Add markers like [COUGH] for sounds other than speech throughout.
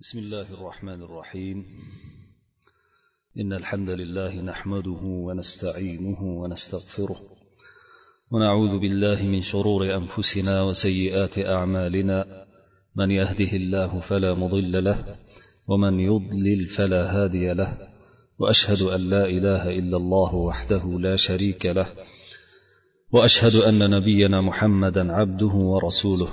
بسم الله الرحمن الرحيم. إن الحمد لله نحمده ونستعينه ونستغفره ونعوذ بالله من شرور أنفسنا وسيئات أعمالنا. من يهده الله فلا مضل له ومن يضلل فلا هادي له. وأشهد أن لا إله إلا الله وحده لا شريك له. وأشهد أن نبينا محمدا عبده ورسوله.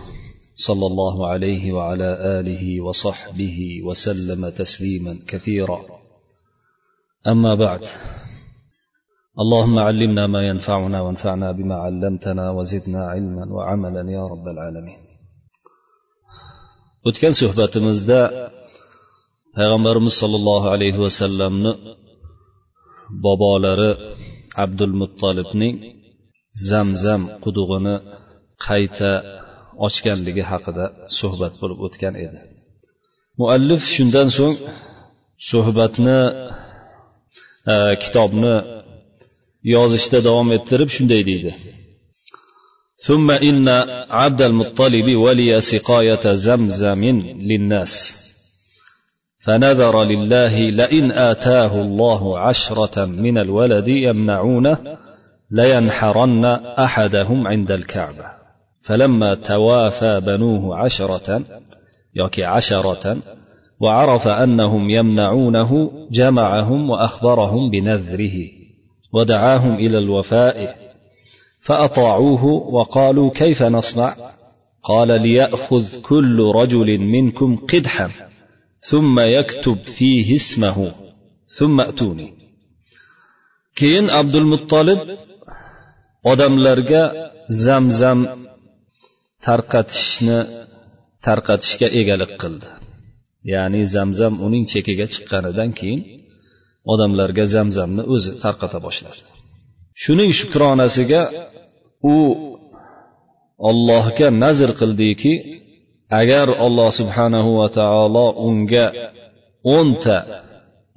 صلى الله عليه وعلى آله وصحبه وسلم تسليما كثيرا. أما بعد اللهم علمنا ما ينفعنا وانفعنا بما علمتنا وزدنا علما وعملا يا رب العالمين. O'tgan suhbatimizda payg'ambarimiz sollallohu alayhi vasallamni bobolari abdul muttolibning zamzam qudug'ini qayta ochganligi haqida suhbat bo'lib o'tgan edi muallif shundan so'ng suhbatni kitobni yozishda davom ettirib shunday deydi ثم إن عبد المطلب ولي سقاية زمزم للناس فنذر لله لئن آتاه الله عشرة من الولد يمنعونه لينحرن أحدهم عند الكعبة فلما توافى بنوه عشرة يوكي عشرة وعرف أنهم يمنعونه جمعهم وأخبرهم بنذره ودعاهم إلى الوفاء فأطاعوه وقالوا كيف نصنع؟ قال ليأخذ كل رجل منكم قدحا ثم يكتب فيه اسمه ثم أتوني. كين عبد المطلب odamlarga zamzam tarqatishni tarqatishga egalik qildi. Ya'ni zamzam uning chekiga chiqqanidan keyin odamlarga zamzamni o'zi tarqata boshladi. Shuning shukronasiga u ollohga nazr qildiki agar alloh subhanahu va taolo unga o'nta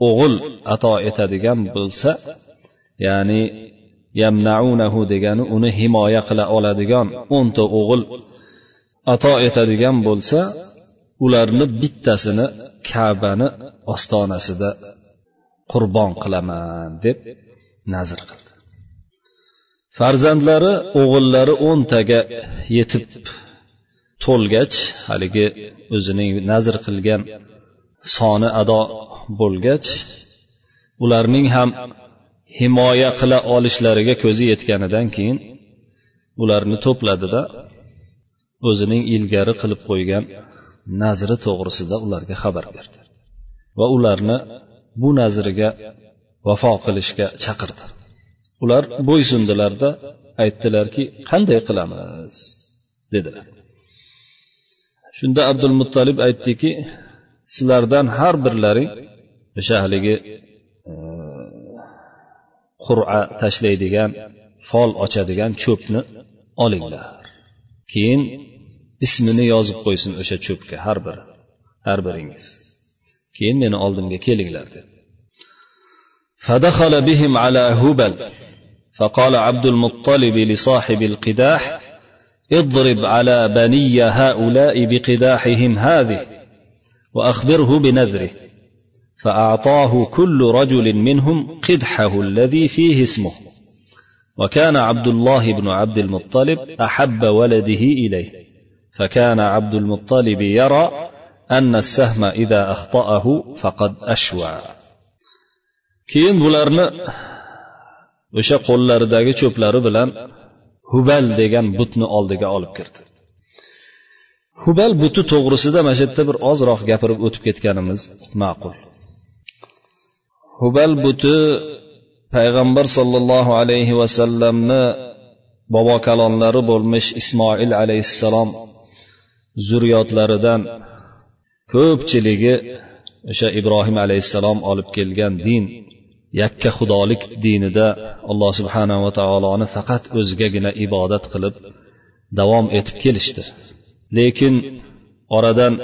o'g'il ato etadigan bo'lsa ya'ni yamnaunahu degani uni himoya qila oladigan o'nta o'g'il ato etadigan bo'lsa ularni bittasini kabani ostonasida qurbon qilaman deb nazr qildi. Farzandlari o'g'illari o'ntaga yetib to'lgach haligi o'zining nazr qilgan soni ado bo'lgach ularning ham himoya qila olishlariga ko'zi yetganidan keyin ularni to'pladida o'zining ilgari qilib qo'ygan nazri to'g'risida ularga xabar berdi. Va ularni bu nazriga vafo qilishga chaqirdi. Ular bo'ysundilarda aytdilarki qanday qilamiz? dedilar. Shunda abdul muttolib aytdiki sizlardan har birlaring o'sha haligi e, qur'a tashlaydigan fol ochadigan cho'pni olinglar. Keyin ismini yozib qo'ysin o'sha cho'pga har bir har biringiz. Keyin meni oldimga kelinglar dedi. فدخل بهم على هبل فقال عبد المطلب لصاحب القداح اضرب على بني هؤلاء بقداحهم هذه واخبره بنذره فاعطاه كل رجل منهم قدحه الذي فيه اسمه وكان عبد الله بن عبد المطلب احب ولده اليه فكان عبد المطلب يرى ان السهم اذا اخطاه فقد اشوى keyin bularni o'sha qo'llaridagi cho'plari bilan hubal degan butni oldiga olib kirdi hubal buti to'g'risida mana shu yerda bir ozroq gapirib o'tib ketganimiz ma'qul hubal buti payg'ambar sollallohu alayhi vasallamni bobo kalonlari bo'lmish ismoil alayhissalom zurriyotlaridan ko'pchiligi o'sha ibrohim alayhissalom olib kelgan din yakka xudolik dinida alloh subhanava taoloni faqat o'zigagina ibodat qilib davom etib kelishdi. Lekin oradan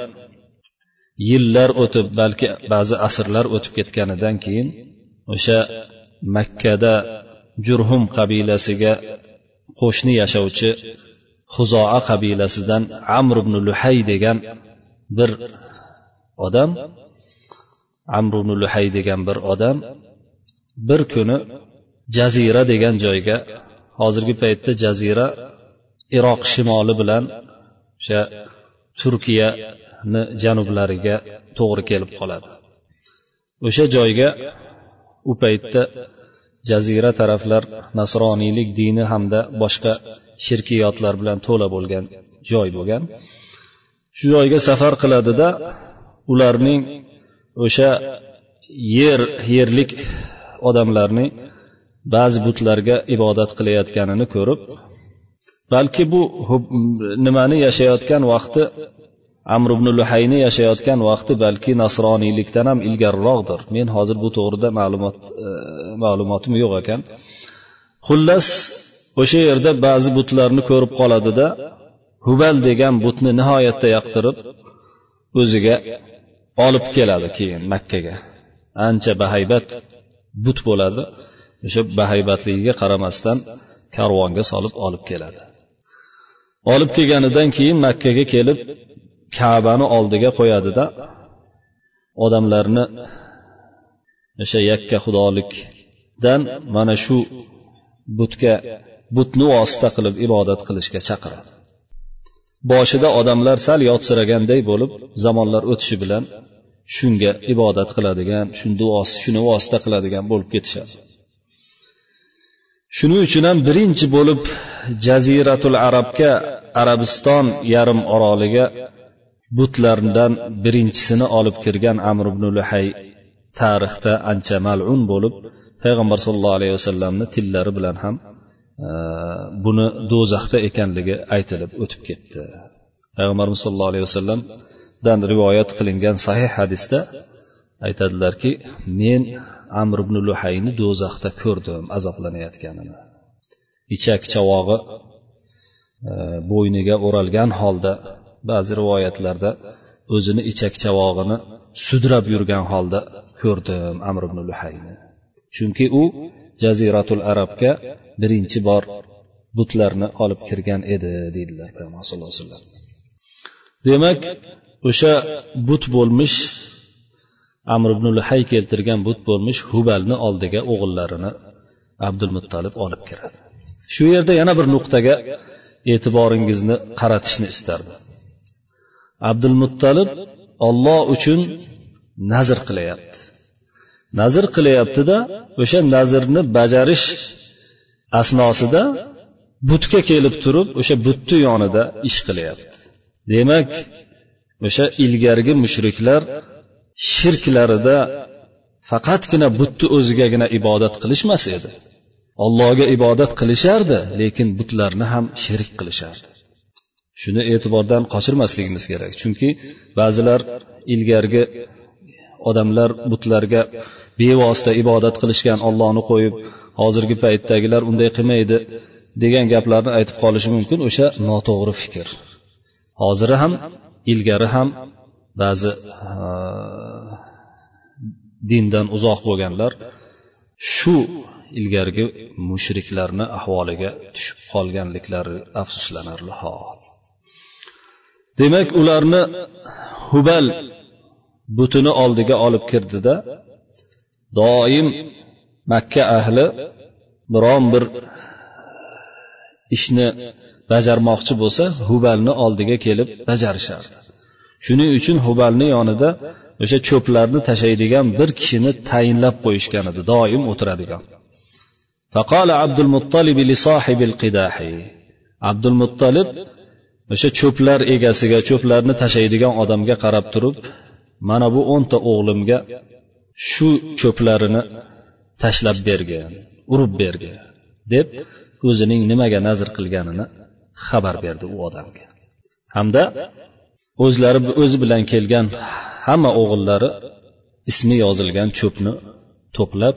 yillar o'tib balki ba'zi asrlar o'tib ketganidan keyin o'sha makkada jurhum qabilasiga qo'shni yashovchi huzoa qabilasidan amr ibn luhay degan bir odam amr ibn luhay degan bir odam bir kuni jazira degan joyga hozirgi paytda jazira iroq shimoli bilan o'sha turkiyani janublariga to'g'ri kelib qoladi. O'sha joyga u paytda jazira taraflar nasroniylik dini hamda boshqa shirkiyotlar bilan to'la bo'lgan joy bo'lgan. Shu joyga safar qiladida ularning o'sha yer yerlik odamlarning ba'zi butlarga ibodat qilayotganini ko'rib balki bu nimani yashayotgan vaqti amr ibn luhayni yashayotgan vaqti balki nasroniylikdan ham ilgariroqdir. Men hozir bu to'g'rida ma'lumot e, ma'lumotim yo'q ekan. Xullas o'sha yerda ba'zi butlarni ko'rib qoladida hubal degan butni nihoyatda yoqtirib o'ziga olib keladi keyin makkaga. Ancha bahaybat but bo'ladi. O'sha bahaybatligiga qaramasdan karvonga solib olib keladi. Olib kelganidan keyin makkaga kelib kabani oldiga qo'yadida odamlarni o'sha yakka xudolikdan mana shu butga butni vosita qilib ibodat qilishga chaqiradi. Boshida odamlar sal yotsiraganday bo'lib zamonlar o'tishi bilan shunga ibodat qiladigan shuni vosita qiladigan bo'lib ketishadi. Shuning uchun ham birinchi bo'lib jaziratul arabga arabiston yarim oroliga butlardan birinchisini olib kirgan amr ibn luhay tarixda ancha mal'un bo'lib payg'ambar sollallohu alayhi vasallamni tillari bilan ham buni do'zaxda ekanligi aytilib o'tib ketdi. Payg'ambarimiz sollallohu alayhi vasallamdan rivoyat qilingan sahih hadisda aytadilarki men amr ibn luhayni do'zaxda ko'rdim azoblanayotganini. Ichak chavog'i e, bo'yniga o'ralgan holda ba'zi rivoyatlarda o'zini ichak chavog'ini sudrab yurgan holda ko'rdim amr ibn luhayni. Chunki u jaziratul arabga birinchi bor butlarni olib kirgan edi deydilar payg'ambar sallallohu alayhi vasallam. Demak o'sha but bo'lmish amr ibn hay keltirgan but bo'lmish hubalni oldiga o'g'illarini abdul muttolib olib kiradi. Shu yerda yana bir nuqtaga e'tiboringizni qaratishni istardim. Abdul muttalib olloh uchun nazr qilyapti nazr qilyaptida o'sha nazrni bajarish asnosida butga kelib turib o'sha butni yonida ish qilyapti. Demak o'sha ilgargi mushriklar shirklarida faqatgina butni o'zigagina ibodat qilishmas edi. Allohga ibodat qilishardi lekin butlarni ham sherik qilishardi. Shuni e'tibordan qochirmasligimiz kerak chunki ba'zilar ilgargi odamlar butlarga bevosita ibodat qilishgan ollohni qo'yib hozirgi paytdagilar unday qilmaydi degan gaplarni aytib qolishi mumkin o'sha noto'g'ri fikr. Hoziri ham ilgari ham ba'zi dindan uzoq bo'lganlar shu ilgarigi mushriklarni ahvoliga tushib qolganliklari afsuslanarli hol. Demak ularni hubal butini oldiga olib kirdida doim makka ahli biron bir ishni bajarmoqchi bo'lsa hubalni oldiga kelib bajarishardi shuning uchun hubalni yonida o'sha cho'plarni tashlaydigan bir kishini tayinlab qo'yishgan edi doim o'tiradigan فقال عبد المطلب لصاحب القداح عبد المطلب o'sha cho'plar egasiga cho'plarni tashlaydigan odamga qarab turib mana bu o'nta o'g'limga shu cho'plarini tashlab bergin urib bergin deb o'zining nimaga nazr qilganini xabar berdi u odamga. Hamda o'zlari o'zi bilan kelgan hamma o'g'illari ismi yozilgan cho'pni to'plab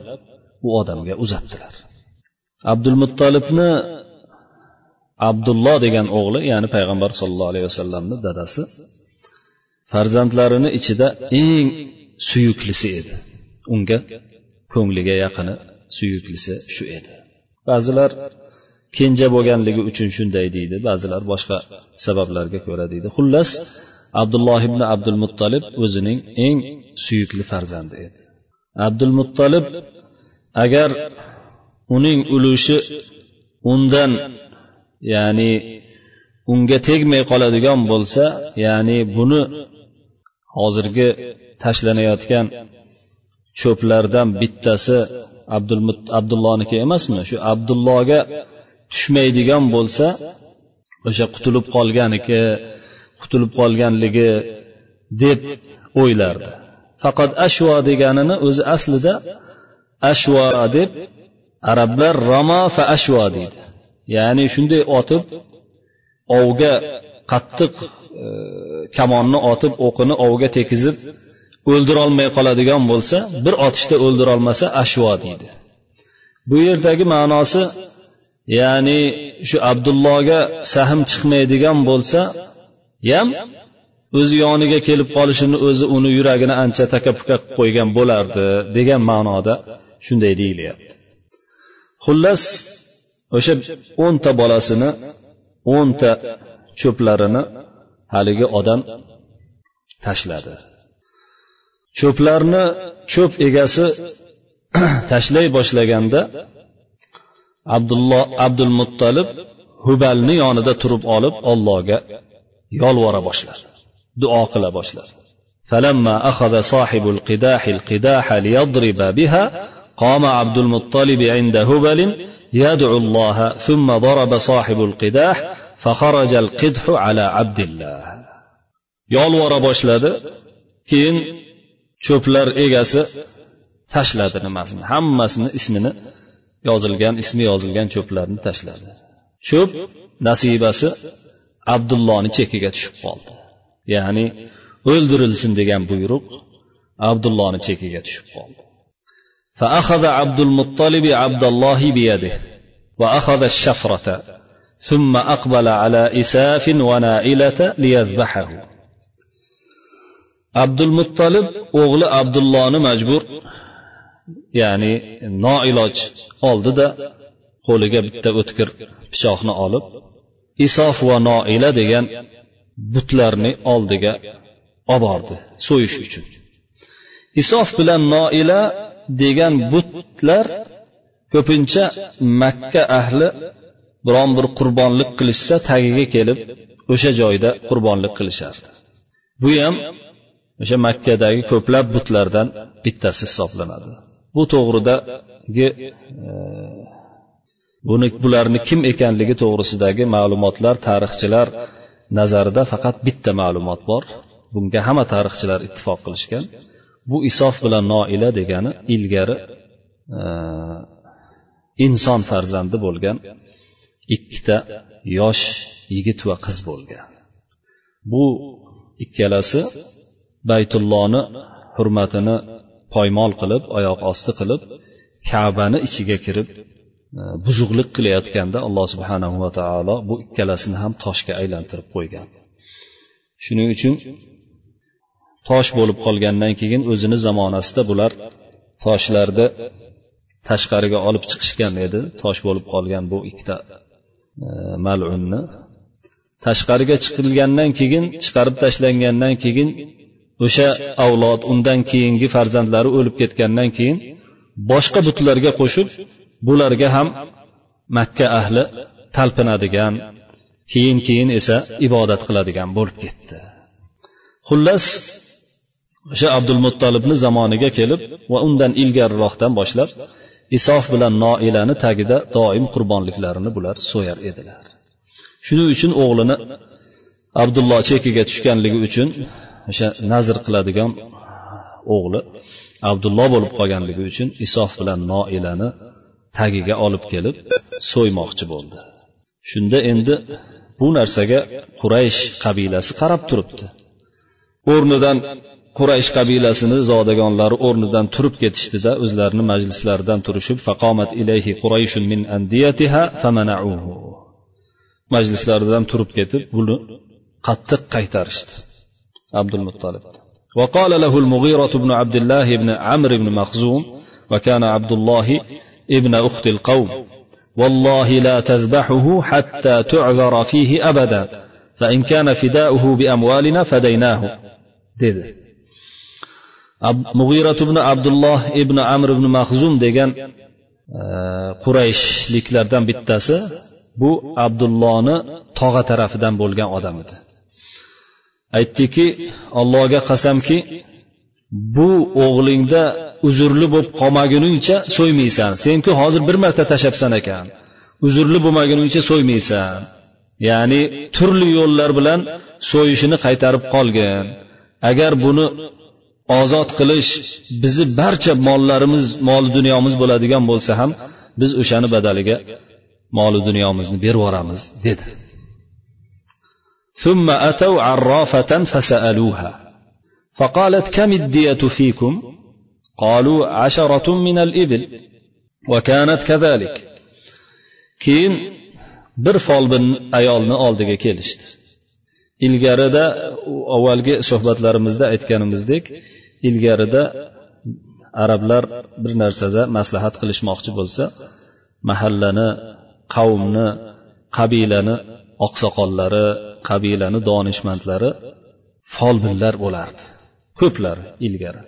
u odamga uzatdilar. Abdulmuttolibni abdulloh degan o'g'li ya'ni payg'ambar sollallohu alayhi vasallamni dadasi farzandlarini ichida eng suyuklisi edi. Unga ko'ngliga yaqini suyuklisi shu edi. Ba'zilar kenja bo'lganligi uchun shunday deydi ba'zilar boshqa sabablarga ko'ra deydi. Xullas abdulloh ibn abdul muttolib o'zining eng suyukli farzandi edi. Abdul muttolib agar uning ulushi undan ya'ni unga tegmay qoladigan bo'lsa ya'ni buni hozirgi tashlanayotgan cho'plardan bittasi abdullohniki emasmi? Shu abdullohga tushmaydigan bo'lsa o'sha qutulib qolganiki qutulib qolganligi deb o'ylardi. Faqat ashvo deganini o'zi aslida ashvo deb arablar rama fa ashvo deydi. Ya'ni shunday otib ovga qattiq e, kamonni otib o'qini ovga tekizib o'ldirolmay qoladigan bo'lsa bir otishda o'ldirolmasa ashvo deydi. Bu yerdagi ma'nosi ya'ni shu abdullohga sahm chiqmaydigan bo'lsa ham o'zi yoniga kelib qolishini o'zi uni yuragini ancha taka puka qilib qo'ygan bo'lardi degan ma'noda shunday deyilyapti. Xullas o'sha o'nta bolasini o'nta cho'plarini haligi odam tashladi. cho'plarni cho'p egasi [CLEARS THROAT] tashlay boshlaganda abdulloh abdul muttalib hubalni yonida turib olib ollohga yolvora boshladi duo qila boshladi فلما أخذ صاحب القداح القداح ليضرب بها قام عبد المطلب عند هبل يدعو الله ثم ضرب صاحب القداح فخرج القدح على عبد الله yolvora boshladi keyin cho'plar egasi tashladi nimasini hammasini ismini yozilgan ismi yozilgan cho'plarni tashladi cho'p nasibasi abdullohni chekiga tushib qoldi ya'ni o'ldirilsin degan buyruq abdullohni chekiga tushib qoldi فأخذ عبد المطلب عبد الله بيده وأخذ الشفرة ثم أقبل على إساف ونائلة ليذبحه Abdulmutolib o'g'li abdullohni majbur ya'ni noiloj oldida qo'liga bitta o'tkir pichoqni olib isof va noila degan butlarni oldiga olib bordi so'yish uchun. Isof bilan noila degan butlar ko'pincha makka ahli biron bir qurbonlik qilishsa tagiga kelib o'sha joyda qurbonlik qilishardi. Bu ham o'sha makkadagi ko'plab butlardan bittasi hisoblanadi. Bu to'g'ridagi e, buni bularni kim ekanligi to'g'risidagi ma'lumotlar tarixchilar nazarida faqat bitta ma'lumot bor. Bunga hamma tarixchilar ittifoq qilishgan. Bu isof bilan noila degani ilgari e, inson farzandi bo'lgan ikkita yosh yigit va qiz bo'lgan. Bu ikkalasi baytullohni hurmatini poymol qilib oyoq osti qilib kabani ichiga kirib e, buzuqlik qilayotganda alloh subhanahu va taolo bu ikkalasini ham toshga aylantirib qo'ygan. Shuning uchun tosh bo'lib qolgandan keyin o'zini zamonasida bular toshlarni tashqariga olib chiqishgan edi. Tosh bo'lib qolgan bu ikkita e, malunni. Tashqariga chiqilgandan keyin chiqarib tashlangandan keyin o'sha avlod undan keyingi farzandlari o'lib ketgandan keyin boshqa butlarga qo'shib bularga ham makka ahli talpinadigan keyin keyin esa ibodat qiladigan bo'lib ketdi. Xullas o'sha abdul muttolibni zamoniga kelib va undan ilgariroqdan boshlab isof bilan noilani tagida doim qurbonliklarini bular so'yar edilar. Shuning uchun o'g'lini abdulloh chekiga tushganligi uchun o'sha nazr qiladigan o'g'li abdulloh bo'lib qolganligi uchun isof bilan noilani tagiga olib kelib so'ymoqchi bo'ldi. Shunda endi bu narsaga quraysh qabilasi qarab turibdi. O'rnidan quraysh qabilasini zodagonlari o'rnidan turib ketishdida o'zlarini majlislaridan turishib faqomat ilayhi qurayshun min andiyatiha famanauhu. Majlislaridan turib ketib buni qattiq qaytarishdi. abdul muttalib وقال له المغيرة بن عبد الله بن عمرو بن مخزوم وكان عبد الله ابن أخت القوم والله لا تذبحه حتى تعذر فيه أبدا فإن كان فداؤه بأموالنا فديناه dedi mug'irat ibn abdulloh ibn amr ibn mahzum degan qurayshliklardan bittasi bu abdullohni tog'a tarafidan bo'lgan odam edi Aytdiki allohga qasamki bu o'g'lingda uzrli bo'lib qolmaguningcha so'ymaysan. Senku hozir bir marta tashlabsan ekan. Uzrli bo'lmaguningcha so'ymaysan. Ya'ni turli yo'llar bilan so'yishini qaytarib qolgin. Agar buni ozod qilish bizni barcha mollarimiz mol dunyomiz bo'ladigan bo'lsa ham biz o'shani badaliga moli dunyomizni berib yuboramiz dedi. ثم أتوا عرافة فسألوها فقالت كم الدية فيكم قالوا عشرة من الإبل وكانت كذلك keyin bir folbin ayolni oldiga kelishdi ilgarida avvalgi suhbatlarimizda aytganimizdek ilgarida arablar bir narsada maslahat qilishmoqchi bo'lsa mahallani qavmni qabilani oqsoqollari qabilani donishmandlari folbinlar bo'lardi. Ko'plar ilgari.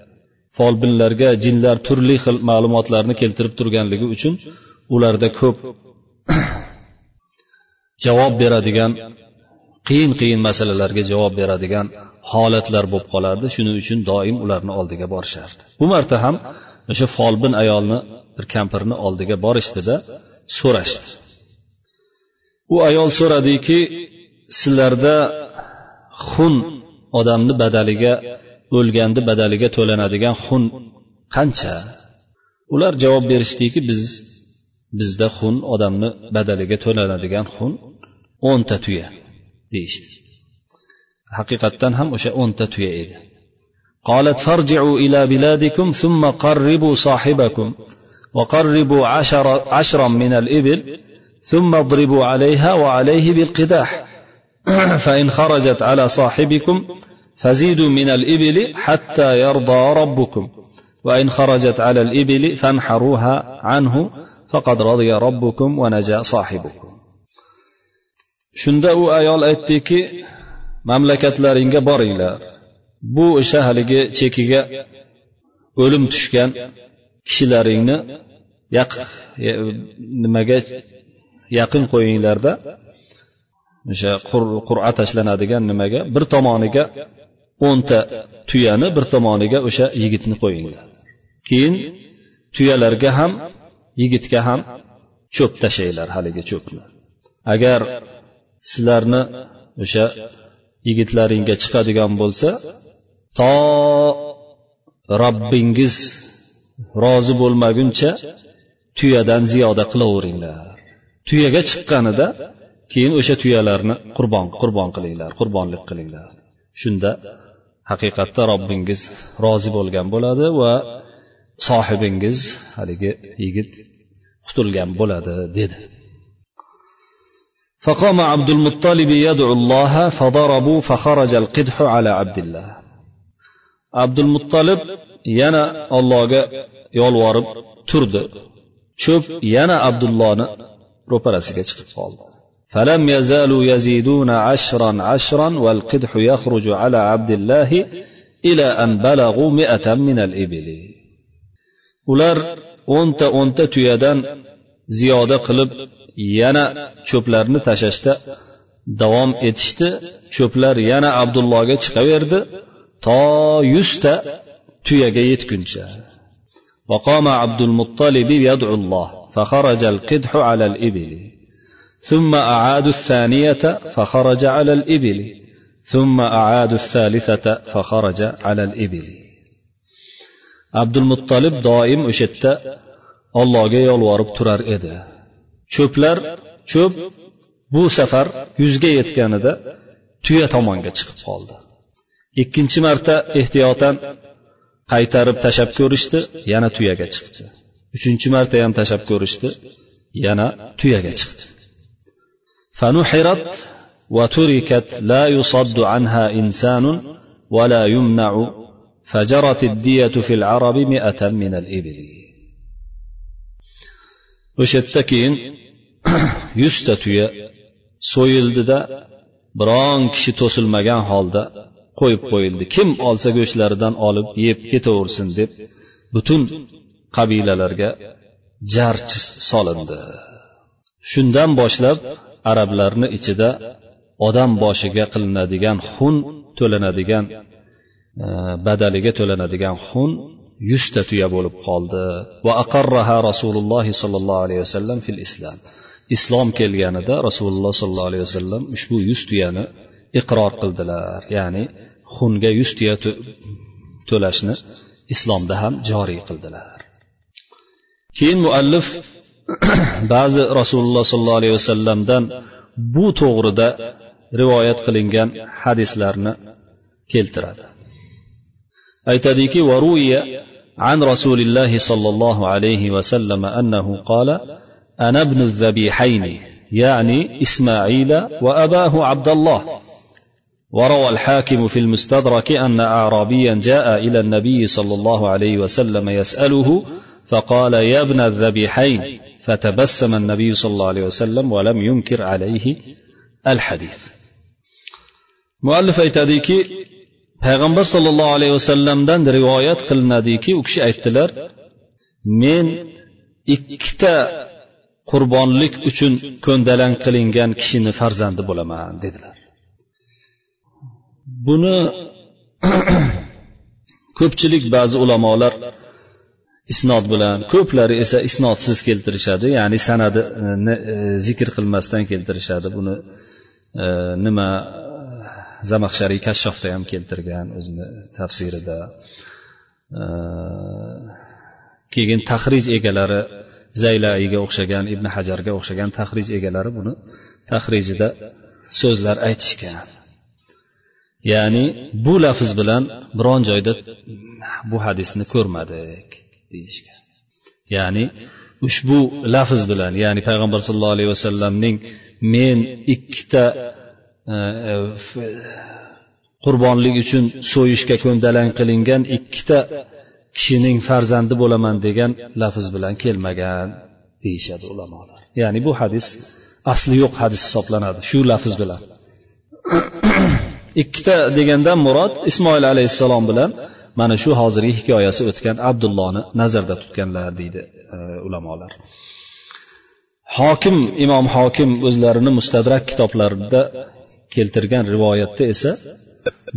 Folbinlarga jinlar turli xil ma'lumotlarni keltirib turganligi uchun ularda ko'p [CLEARS THROAT] javob beradigan qiyin qiyin masalalarga javob beradigan holatlar bo'lib qolardi. Shuning uchun doim ularni oldiga borishardi. Bu marta ham o'sha folbin ayolni bir kampirni oldiga borishdida so'rashdi. U ayol so'radiki sizlarda xun odamni badaliga o'lganni badaliga to'lanadigan xun qancha ular javob berishdiki biz bizda xun odamni badaliga to'lanadigan xun o'nta tuya deyishdi haqiqatdan ham o'sha o'nta tuya edi قالت فارجعوا إلى بلادكم ثم قربوا صاحبكم وقربوا عشر عشرا من الإبل ثم اضربوا عليها وعليه بالقداح [COUGHS] فإن خرجت على صاحبكم فزيدوا من الإبل حتى يرضى ربكم وإن خرجت على الإبل فانحروها عنه فقد رضي ربكم ونجا صاحبكم shunda u ayol aytdiki mamlakatlaringga boringlar bu o'sha haligi chekiga o'lim tushgan kishilaringni yaq nimaga yaqin qo'yinglarda O'sha qur'a tashlanadigan nimaga? Bir tomoniga o'nta tuyani bir tomoniga o'sha yigitni qo'yinglar keyin tuyalarga ham yigitga ham cho'p tashlanglar haligi cho'pni. Agar sizlarni o'sha yigitlaringga chiqadigan bo'lsa to robbingiz rozi bo'lmaguncha tuyadan ziyoda qilaveringlar. Tuyaga chiqqanida keyin o'sha tuyalarni qurbon qurbon qilinglar qurbonlik qilinglar shunda haqiqatda robbingiz rozi bo'lgan bo'ladi va sohibingiz haligi yigit qutulgan bo'ladi dedi فقام عبد المطلب يدعو الله فضربوا فخرج القدح على عبد الله عبد المطلب yana allohga yolvorib turdi cho'p yana abdullohni ro'parasiga chiqib qoldi فلم يزالوا يزيدون عشرا عشرا والقدح يخرج على عبد الله إلى أن بلغوا مئة من الإبل ular o'nta o'nta tuyadan ziyoda qilib yana cho'plarni tashlashda davom etishdi cho'plar yana abdullohga chiqaverdi to yuzta tuyaga yetguncha وقام عبد المطلب يدعو الله فخرج القدح على الإبل ثم أعادوا الثانية فخرج على الإبل ثم أعادوا الثالثة فخرج على الإبل عبد المطلب دائم أشتا allohga yolvorib turar edi cho'plar cho'p bu safar yuzga yetganida tuya tomonga chiqib qoldi ikkinchi marta ehtiyotan qaytarib tashlab ko'rishdi yana tuyaga chiqdi uchinchi marta ham tashlab ko'rishdi yana tuyaga chiqdi فنحرت وتركت لا يصد عنها إنسان ولا يمنع فجرت الدية في العرب مئة من الإبل o'sha yerda keyin yuzta tuya so'yildida biron kishi to'silmagan holda qo'yib qo'yildi kim olsa go'shtlaridan olib yeb ketaversin deb butun qabilalarga jarch solindi shundan boshlab arablarni ichida odam boshiga qilinadigan xun to'lanadigan e, badaliga to'lanadigan xun yuzta tuya bo'lib qoldi. Va aqarraha rasululloh sollallohu alayhi vasallam fil islom islom kelganida rasululloh sollallohu alayhi vasallam ushbu yuz tuyani iqror qildilar. Ya'ni xunga yuz tuya to'lashni islomda ham joriy qildilar. Keyin muallif [COUGHS] ba'zi rasululloh sollallohu alayhi vasallamdan bu to'g'rida rivoyat qilingan hadislarni keltiradi. Aytadiki عن رسول الله صلى الله عليه وسلم انه قال أنا ابن الذبيحين يعني اسماعيل واباه عبد الله وروى الحاكم في المستدرك ان اعرابيا جاء إلى النبي صلى الله عليه وسلم يساله فقال يا ابن الذبيحين فتبسم النبي صلى الله عليه وسلم ولم ينكر عليه الحديث muallif aytadiki payg'ambar sollallohu alayhi vasallamdan rivoyat qilinadiki u kishi aytdilar men ikkita qurbonlik uchun ko'ndalang qilingan kishini farzandi bo'laman dedilar buni [CLEARS THROAT] ko'pchilik ba'zi ulamolar isnod bilan ko'plari esa isnodsiz keltirishadi ya'ni sanadini e, e, zikr qilmasdan keltirishadi. Buni e, nima zamaxshariy kashshofda ham keltirgan o'zini tafsirida. E, keyin tahrij egalari zaylaiyga o'xshagan ibn hajarga o'xshagan tahrij egalari buni tahrijida so'zlar aytishgan. Ya'ni bu lafz bilan biron joyda bu hadisni ko'rmadik. Deyishgan. Ya'ni ushbu lafz bilan ya'ni payg'ambar sallallohu alayhi vasallamning men ikkita e, e, qurbonlik uchun so'yishga ko'ndalang qilingan ikkita kishining farzandi bo'laman degan lafz bilan kelmagan deyishadi ulamolar. Ya'ni bu hadis asli yo'q hadis hisoblanadi shu lafz bilan. [COUGHS] Ikkita degandan murod ismoil alayhissalom bilan mana shu hozirgi hikoyasi o'tgan abdullohni nazarda tutganlar deydi e, ulamolar. Hokim imom hokim o'zlarini mustadrak kitoblarida keltirgan rivoyatda esa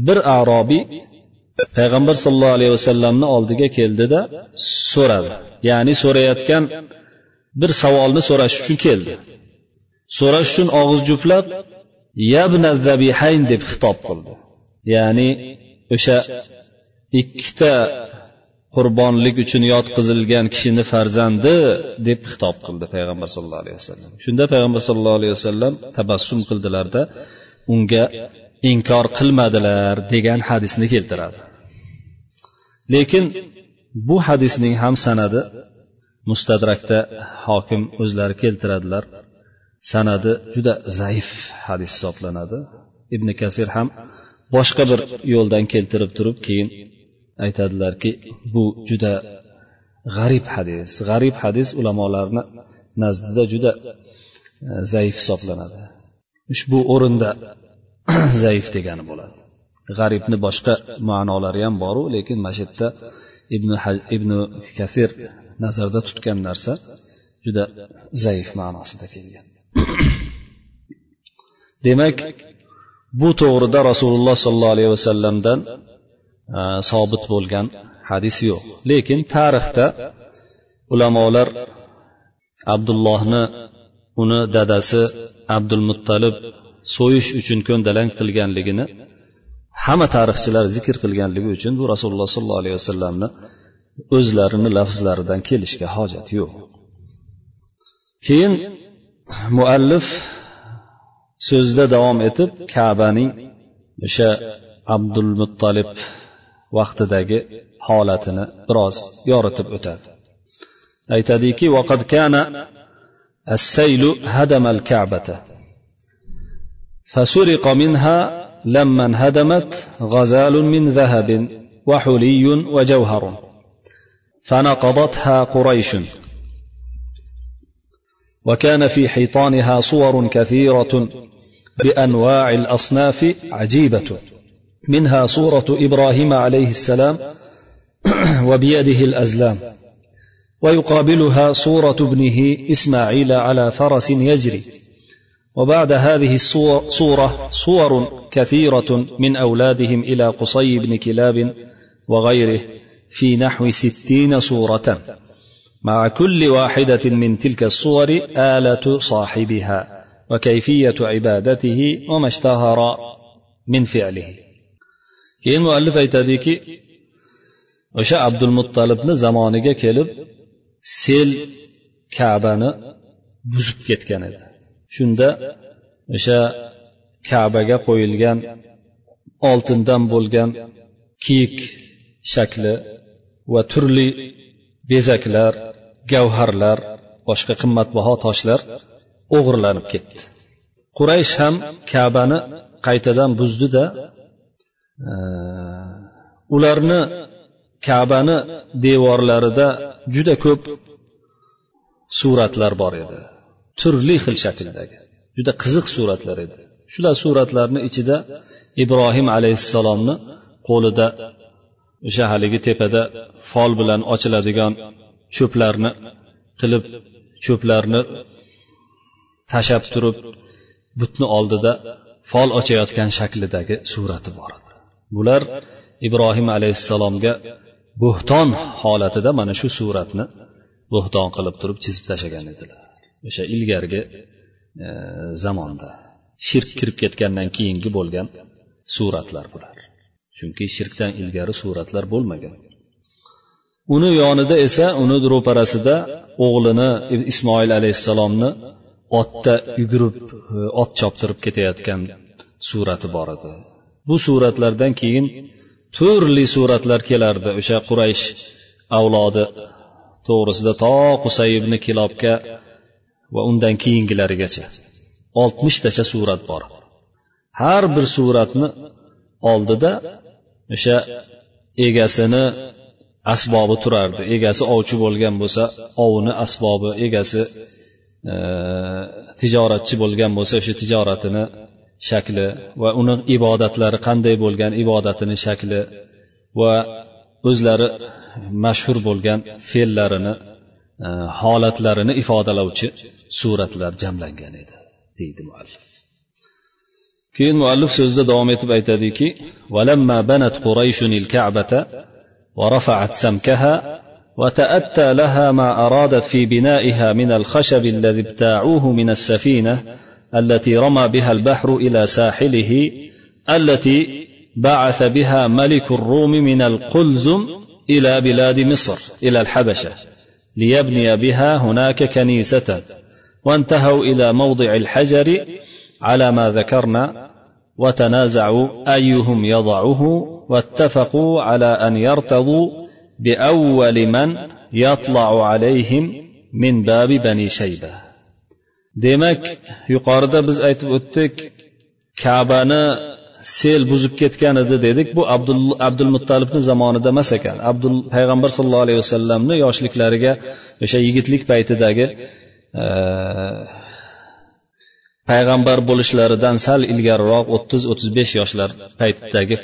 bir arobiy payg'ambar sollallohu alayhi vasallamni oldiga keldida so'radi. Ya'ni so'rayotgan bir savolni so'rash uchun keldi. So'rash uchun og'iz juftlab yabna zabihayn deb xitob qildi. Ya'ni o'sha ikkita qurbonlik uchun yotqizilgan kishini farzandi deb xitob qildi payg'ambar sallallohu alayhi vasallam. Shunda payg'ambar sallallohu alayhi vasallam tabassum qildilarda unga inkor qilmadilar degan hadisni keltiradi. Lekin bu hadisning ham sanadi mustadrakda hokim o'zlari keltiradilar. Sanadi juda zaif hadis hisoblanadi. Ibn kasir ham boshqa bir yo'ldan keltirib turib keyin aytadilarki bu juda g'arib hadis. G'arib hadis ulamolarni nazdida juda e, zaif hisoblanadi. Ushbu o'rinda [CLEARS THROAT] zaif degani bo'ladi. G'aribni boshqa ma'nolari ham boru lekin mana shu yerda ibn ibn kasir nazarda tutgan narsa juda zaif ma'nosida kelgan. [CLEARS THROAT] Demak bu to'g'rida rasululloh sollallohu alayhi vasallamdan Э, sobit bo'lgan hadis yo'q. Lekin tarixda ulamolar abdullohni uni dadasi abdul muttalib so'yish uchun ko'ndalang qilganligini hamma tarixchilar zikr qilganligi uchun bu rasululloh sollallohu alayhi vasallamni o'zlarini lafzlaridan kelishga hojat yo'q. Keyin muallif so'zida davom etib kabaning o'sha Abdulmuttolib vaqtidagi holatini biroz yoritib o'tadi. Aytadiki وقد كان السيل هدم الكعبة فسرق منها لما انهدمت غزال من ذهب وحلي وجوهر فنقضتها قريش وكان في حيطانها صور كثيرة بأنواع الأصناف عجيبة منها صورة إبراهيم عليه السلام [CLEARS THROAT] وبيده الأزلام. ويقابلها صورة ابنه إسماعيل على فرس يجري. وبعد هذه الصورة صور كثيرة من أولادهم إلى قصي بن كلاب وغيره في نحو ستين صورة. مع كل واحدة من تلك الصور آلة صاحبها وكيفية عبادته وما اشتهر من فعله. Keyin muallif aytadiki o'sha abdul muttalibni zamoniga kelib sel kabani buzib ketgan edi. Shunda o'sha kabaga qo'yilgan oltindan bo'lgan kiyik shakli va turli bezaklar gavharlar boshqa qimmatbaho toshlar o'g'irlanib ketdi. Quraysh ham kabani qaytadan buzdida ularni kabani devorlarida juda ko'p suratlar bor edi. Turli xil shakldagi juda qiziq suratlar edi. Shular suratlarni ichida ibrohim alayhissalomni qo'lida o'sha haligi tepada fol bilan ochiladigan cho'plarni qilib cho'plarni tashab turib butni oldida fol ochayotgan shaklidagi surati bor edi. Bular ibrohim alayhissalomga bo'hton holatida mana shu suratni bo'hton qilib turib chizib tashlagan edilar. O'sha ilgargi e, zamonda shirk kirib ketgandan keyingi bo'lgan suratlar bular. Chunki shirkdan ilgari suratlar bo'lmagan. Uni yonida esa uni ro'parasida o'g'lini ismoil alayhissalomni otda yugurib e, ot choptirib ketayotgan surati bor edi. Bu suratlardan keyin turli suratlar kelardi o'sha quraysh avlodi. To'g'risida to qusay ibn kilobga va undan keyingilarigacha oltmishtacha surat bor. Har bir suratni oldida o'sha egasini asbobi turardi. Egasi ovchi bo'lgan bo'lsa ovini asbobi egasi e, tijoratchi bo'lgan bo'lsa o'sha tijoratini shakli va uni ibodatlari qanday bo'lgan ibodatini shakli va o'zlari mashhur bo'lgan fe'llarini e, holatlarini ifodalovchi suratlar jamlangan edi deydi muallif keyin muallif so'zida davom etib aytadiki valamma banat qurayshun الكعبة ورفعت سمكها وتأتى لها ما أرادت في بنائها من الخشب الذي ابتاعوه من السفينة التي رمى بها البحر إلى ساحله التي بعث بها ملك الروم من القلزم إلى بلاد مصر إلى الحبشة ليبني بها هناك كنيسة. وانتهوا إلى موضع الحجر على ما ذكرنا وتنازعوا أيهم يضعه واتفقوا على أن يرتضوا بأول من يطلع عليهم من باب بني شيبة. Demak yuqorida biz aytib o'tdik kabani sel buzib ketgan edi dedik. Bu abdul abdul muttalibni zamonida emas ekan. Abdul payg'ambar sallallohu alayhi vasallamni yoshliklariga o'sha yigitlik paytidagi e, payg'ambar bo'lishlaridan sal ilgariroq o'ttiz o'ttiz besh yoshlar paytidagi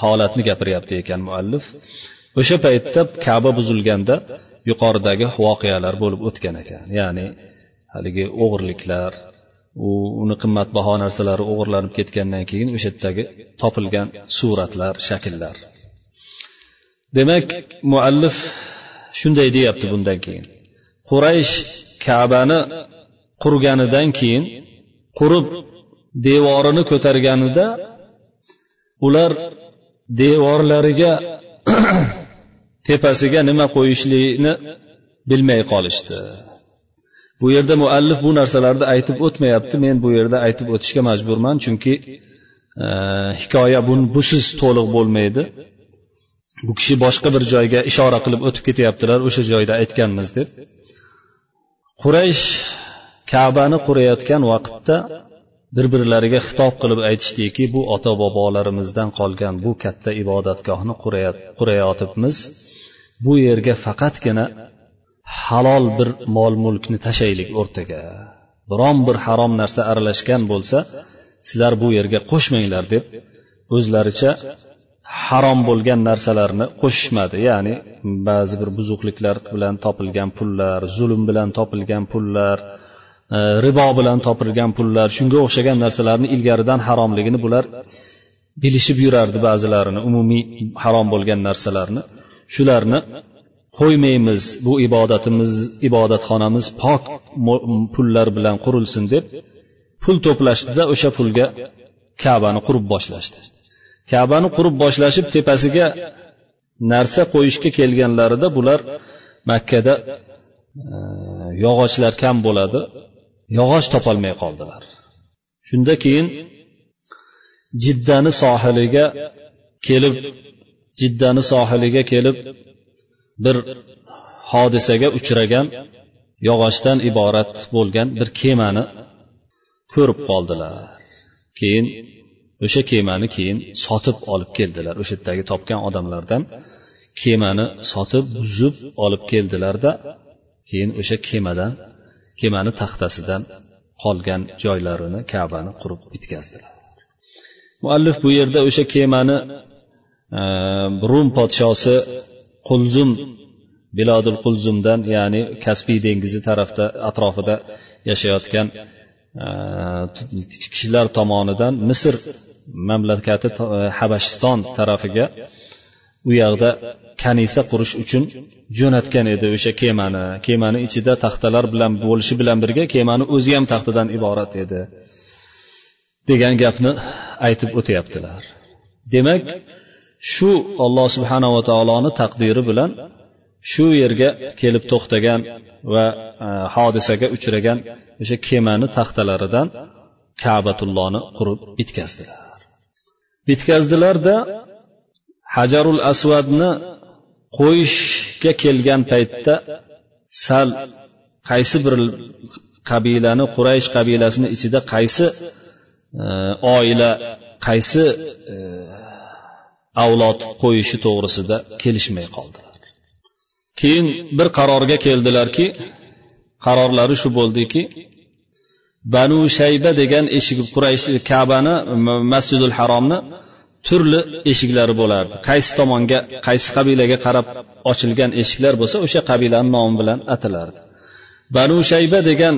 holatni gapiryapti ekan muallif. O'sha paytda kaba buzilganda yuqoridagi voqealar bo'lib o'tgan ekan. Ya'ni haligi o'g'irliklar u uni qimmatbaho narsalari o'g'irlanib ketgandan keyin o'sha yerdagi topilgan suratlar shakllar. Demak muallif shunday deyapti bundan keyin. Quraysh kabani qurganidan keyin qurib devorini ko'targanida ular devorlariga [CLEARS THROAT] tepasiga nima qo'yishlikni bilmay qolishdi. Bu yerda muallif bu narsalarni aytib o'tmayapti. Men bu yerda aytib o'tishga majburman chunki e, hikoya bu busiz to'liq bo'lmaydi. Bu kishi boshqa bir joyga ishora qilib o'tib ketyaptilar o'sha joyda aytganmiz deb. Quraysh kabani qurayotgan vaqtda bir birlariga xitob qilib aytishdiki bu ota bobolarimizdan qolgan bu katta ibodatgohni qurayotibmiz. Bu yerga faqatgina halol bir mol mulkni tashlaylik o'rtaga. Biron bir harom narsa aralashgan bo'lsa sizlar bu yerga qo'shmanglar deb o'zlaricha harom bo'lgan narsalarni qo'shishmadi. Ya'ni ba'zi bir buzuqliklar bilan topilgan pullar zulm bilan topilgan pullar e, ribo bilan topilgan pullar shunga o'xshagan narsalarni ilgaridan haromligini bular bilishib yurardi ba'zilarini umumiy harom bo'lgan narsalarni. Shularni qo'ymaymiz bu ibodatimiz ibodatxonamiz pok pullar bilan qurilsin deb pul to'plashdida o'sha pulga kabani qurib boshlashdi. Kabani qurib boshlashib tepasiga narsa qo'yishga kelganlarida bular makkada e, yog'ochlar kam bo'ladi yog'och topolmay qoldilar. Shunda keyin jiddani sohiliga kelib jiddani sohiliga kelib bir hodisaga uchragan yog'ochdan iborat bo'lgan bir kemani ko'rib qoldilar. Keyin o'sha kemani keyin sotib olib keldilar. O'sha yerdagi topgan odamlardan kemani sotib buzib olib keldilarda keyin o'sha kemadan kemani taxtasidan qolgan joylarini kabani qurib bitkazdilar. Muallif bu yerda o'sha kemani e, rum podshosi qulzum bilodul qulzumdan ya'ni kaspiy dengizi tarafda atrofida yashayotgan e, kishilar tomonidan misr mamlakati e, habashiston tarafiga u yoqda kanisa qurish uchun jo'natgan edi o'sha kemani. Kemani ichida taxtalar bilan bo'lishi bilan birga kemani o'zi ham taxtadan iborat edi degan gapni aytib o'tyaptilar. Demak shu alloh subhanava taoloni taqdiri bilan shu yerga kelib to'xtagan va e, hodisaga uchragan o'sha kemani taxtalaridan kabatullohni qurib bitkazdilar. Bitkazdilarda hajarul asvadni qo'yishga kelgan paytda sal qaysi bir qabilani quraysh qabilasini ichida qaysi e, oila qaysi e, avlod qo'yishi to'g'risida kelishmay qoldilar. Keyin bir qarorga keldilarki qarorlari shu bo'ldiki banu shayba degan eshik quraysh kabani masjidul haromni turli eshiklari bo'lardi. Qaysi tomonga qaysi qabilaga qarab ochilgan eshiklar bo'lsa o'sha qabilani nomi bilan atalardi banu shayba degan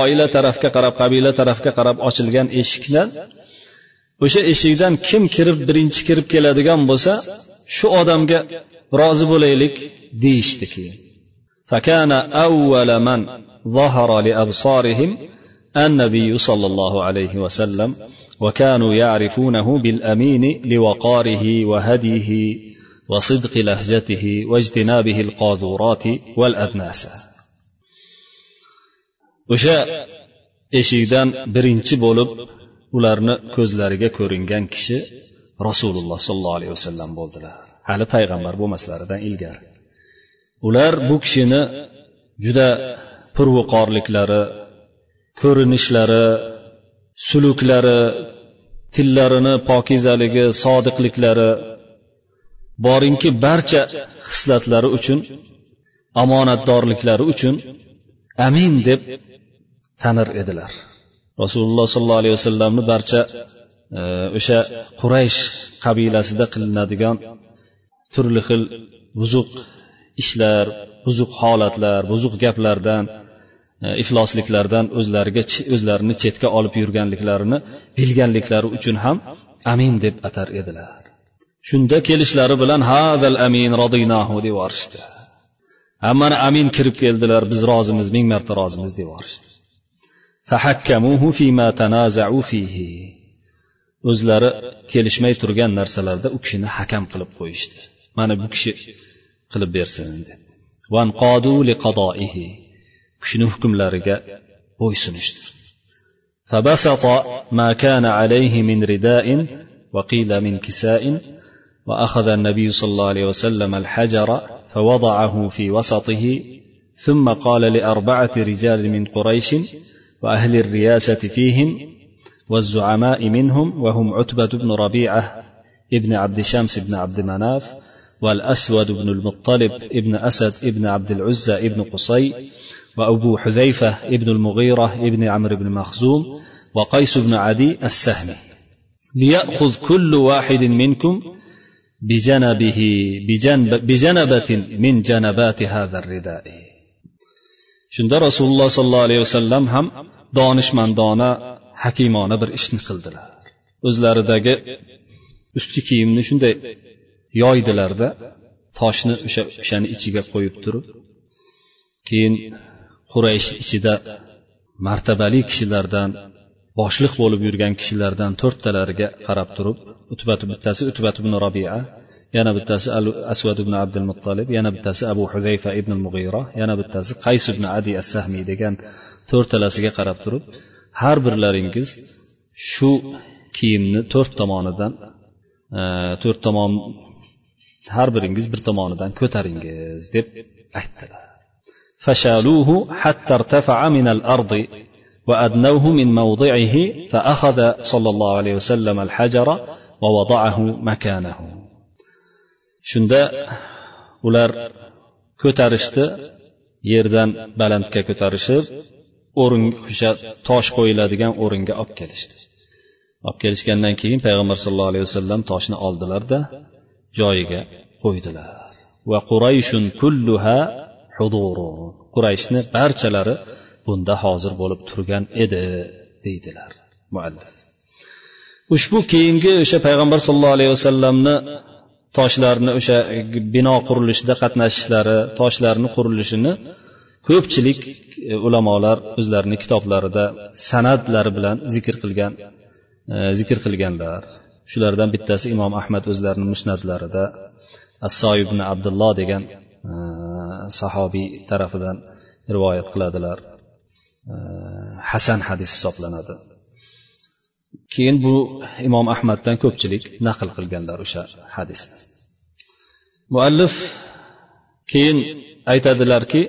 oila tarafga qarab qabila tarafga qarab ochilgan eshiklar o'sha eshikdan kim kirib birinchi kirib keladigan bo'lsa shu odamga rozi bo'laylik deyishdi keyin فكان أول من ظهر لأبصارهم النبي صلى الله عليه وسلم وكانوا يعرفونه بالأمين لوقاره وهديه وصدق لهجته واجتنابه القاذورات والأدناس o'sha eshikdan birinchi bo'lib ularni ko'zlariga ko'ringan kishi rasululloh sollallohu alayhi vasallam bo'ldilar. Hali payg'ambar bo'lmaslaridan ilgari. Ular bu kishini juda purviqorliklari ko'rinishlari suluklari tillarini pokizaligi sodiqliklari boringki barcha hislatlari uchun omonatdorliklari uchun amin deb tanir edilar. Rasululloh sollallohu alayhi vasallamni barcha e, o'sha quraysh qabilasida qilinadigan turli xil buzuq ishlar buzuq holatlar buzuq gaplardan e, iflosliklardan o'zlariga o'zlarini chetga olib yurganliklarini bilganliklari uchun ham amin deb atar edilar. Shunda kelishlari bilan hadal amin rodinahu deb yuborishdi hammani amin kirib keldilar biz rozimiz ming marta rozimiz deb yuborishdi o'zlari kelishmay turgan narsalarda u kishini hakam qilib qo'yishdi mana bu kishi qilib bersin deb kishini hukmlariga bo'ysunishdi فبسط ما كان عليه من رداء وقيل من كساء واخذ النبي صلى الله عليه وسلم الحجر فوضعه في وسطه ثم قال لاربعه رجال من قريش وأهل الرياسة فيهم والزعماء منهم وهم عتبة بن ربيعة ابن عبد شمس بن عبد مناف والأسود بن المطلب ابن أسد ابن عبد العزى ابن قصي وأبو حذيفة ابن المغيرة ابن عمرو بن مخزوم وقيس بن عدي السهمي. ليأخذ كل واحد منكم بجنبه بجنب بجنبة من جنبات هذا الرداء. Shunda rasululloh sollallohu alayhi vasallam ham donishmandona hakimona bir ishni qildilar. O'zlaridagi ustki kiyimni shunday yoydilarda toshni o'sha o'shani ichiga qo'yib turib keyin quraysh ichida martabali kishilardan boshliq bo'lib yurgan kishilardan to'rttalariga qarab turib utbat bittasi utbat ibn robia يانا بتاس أسود بن عبد المطلب يانا بتاس أبو حذيفة ابن المغيرة يانا بتاس قيس بن عدي السهمي دكان تورت لاسجى قرب ترب هار برلارينجز شو كيم تورت تمانا دان آه، تورت تمام هار برينجز بر تمانا دان كوتارينجز دب أحتلا فشالوه حتى ارتفع من الأرض وأدنوه من موضعه فأخذ صلى الله عليه وسلم الحجر ووضعه مكانه. Shunda ular ko'tarishdi yerdan balandga ko'tarishib o'rin o'sha tosh qo'yiladigan o'ringa olib kelishdi. Olib kelishgandan keyin payg'ambar sallallohu alayhi vasallam toshni oldilarda joyiga qo'ydilar. Va qurayshun kulluha hudurun qurayshni barchalari bunda hozir bo'lib turgan edi deydilar muallif. Ushbu keyingi o'sha payg'ambar sallallohu alayhi vasallamni toshlarni o'sha bino qurilishida qatnashishlari toshlarni qurilishini ko'pchilik e, ulamolar o'zlarini kitoblarida san'atlari bilan zikr qilgan e, zikr qilganlar. Shulardan bittasi imom ahmad o'zlarini musnatlarida asso ibn abdulloh degan e, sahobiy tarafidan rivoyat qiladilar. Hasan hadis hisoblanadi. Keyin bu imom ahmaddan ko'pchilik naql qilganlar o'sha hadisni muallif keyin aytadilarki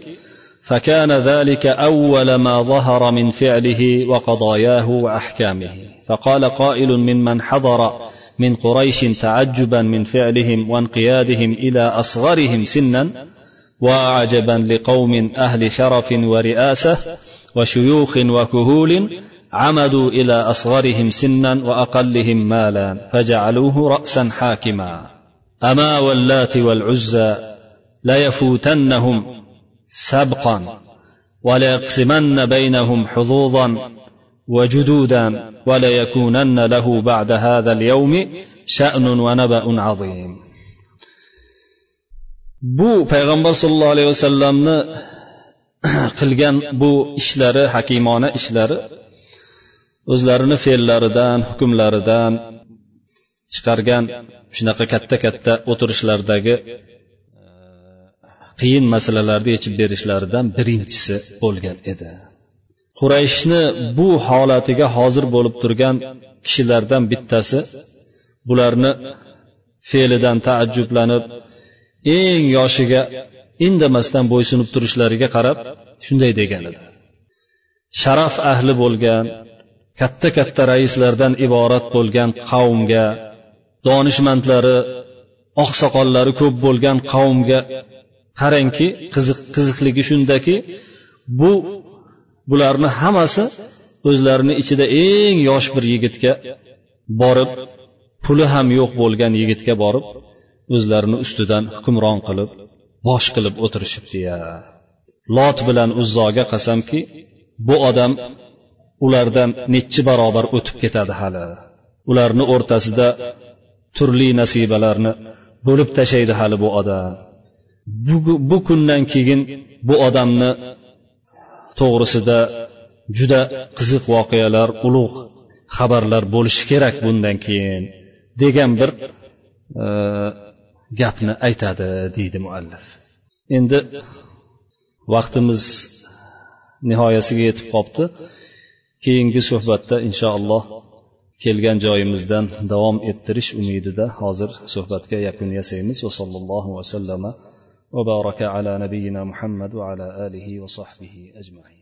فكان ذلك أول ما ظهر من فعله وقضاياه وأحكامه فقال قائل ممن حضر من قريش تعجبا من فعلهم وانقيادهم إلى أصغرهم سنا وعجبا لقوم أهل شرف ورئاسة وشيوخ وكهول عمدوا الى اصغرهم سنا واقلهم مالا فجعلوه راسا حاكما اما واللات والعزى ليفوتنهم سبقا وليقسمن بينهم حظوظا وجدودا وليكونن له بعد هذا اليوم شان ونبا عظيم bu payg'ambar sollallohu alayhi vasallamni [CLEARS THROAT] qilgan bu ishlari hakimona ishlari o'zlarini fe'llaridan hukmlaridan chiqargan shunaqa katta katta o'tirishlardagi e, qiyin masalalarni yechib berishlaridan birinchisi bo'lgan edi. Qurayshni bu holatiga hozir bo'lib turgan kishilardan bittasi bularni fe'lidan taajjublanib eng yoshiga indamasdan bo'ysunib turishlariga qarab shunday degan edi. Sharaf ahli bo'lgan katta katta raislardan iborat bo'lgan qavmga donishmandlari oqsoqollari ko'p bo'lgan qavmga qarangki qiziq qiziqligi shundaki bu bularni hammasi o'zlarini ichida eng yosh bir yigitga borib puli ham yo'q bo'lgan yigitga borib o'zlarini ustidan hukmron qilib bosh qilib o'tirishibdi ya lot bilan uzzoga qasamki bu odam ulardan nechi barobar o'tib ketadi hali. Ularni o'rtasida turli nasibalarni bo'lib tashlaydi hali bu odam. Bu, bu kundan keyin bu odamni to'g'risida juda qiziq voqealar ulug' xabarlar bo'lishi kerak bundan keyin degan bir e, gapni aytadi deydi muallif. Endi vaqtimiz nihoyasiga yetib qolibdi keyingi suhbatda inshaalloh kelgan joyimizdan davom ettirish umidida hozir suhbatga yakun yasaymiz. Va sallallohu vasallama va baraka ala nabiyina muhammad va ala alihi va sahbihi ajmain.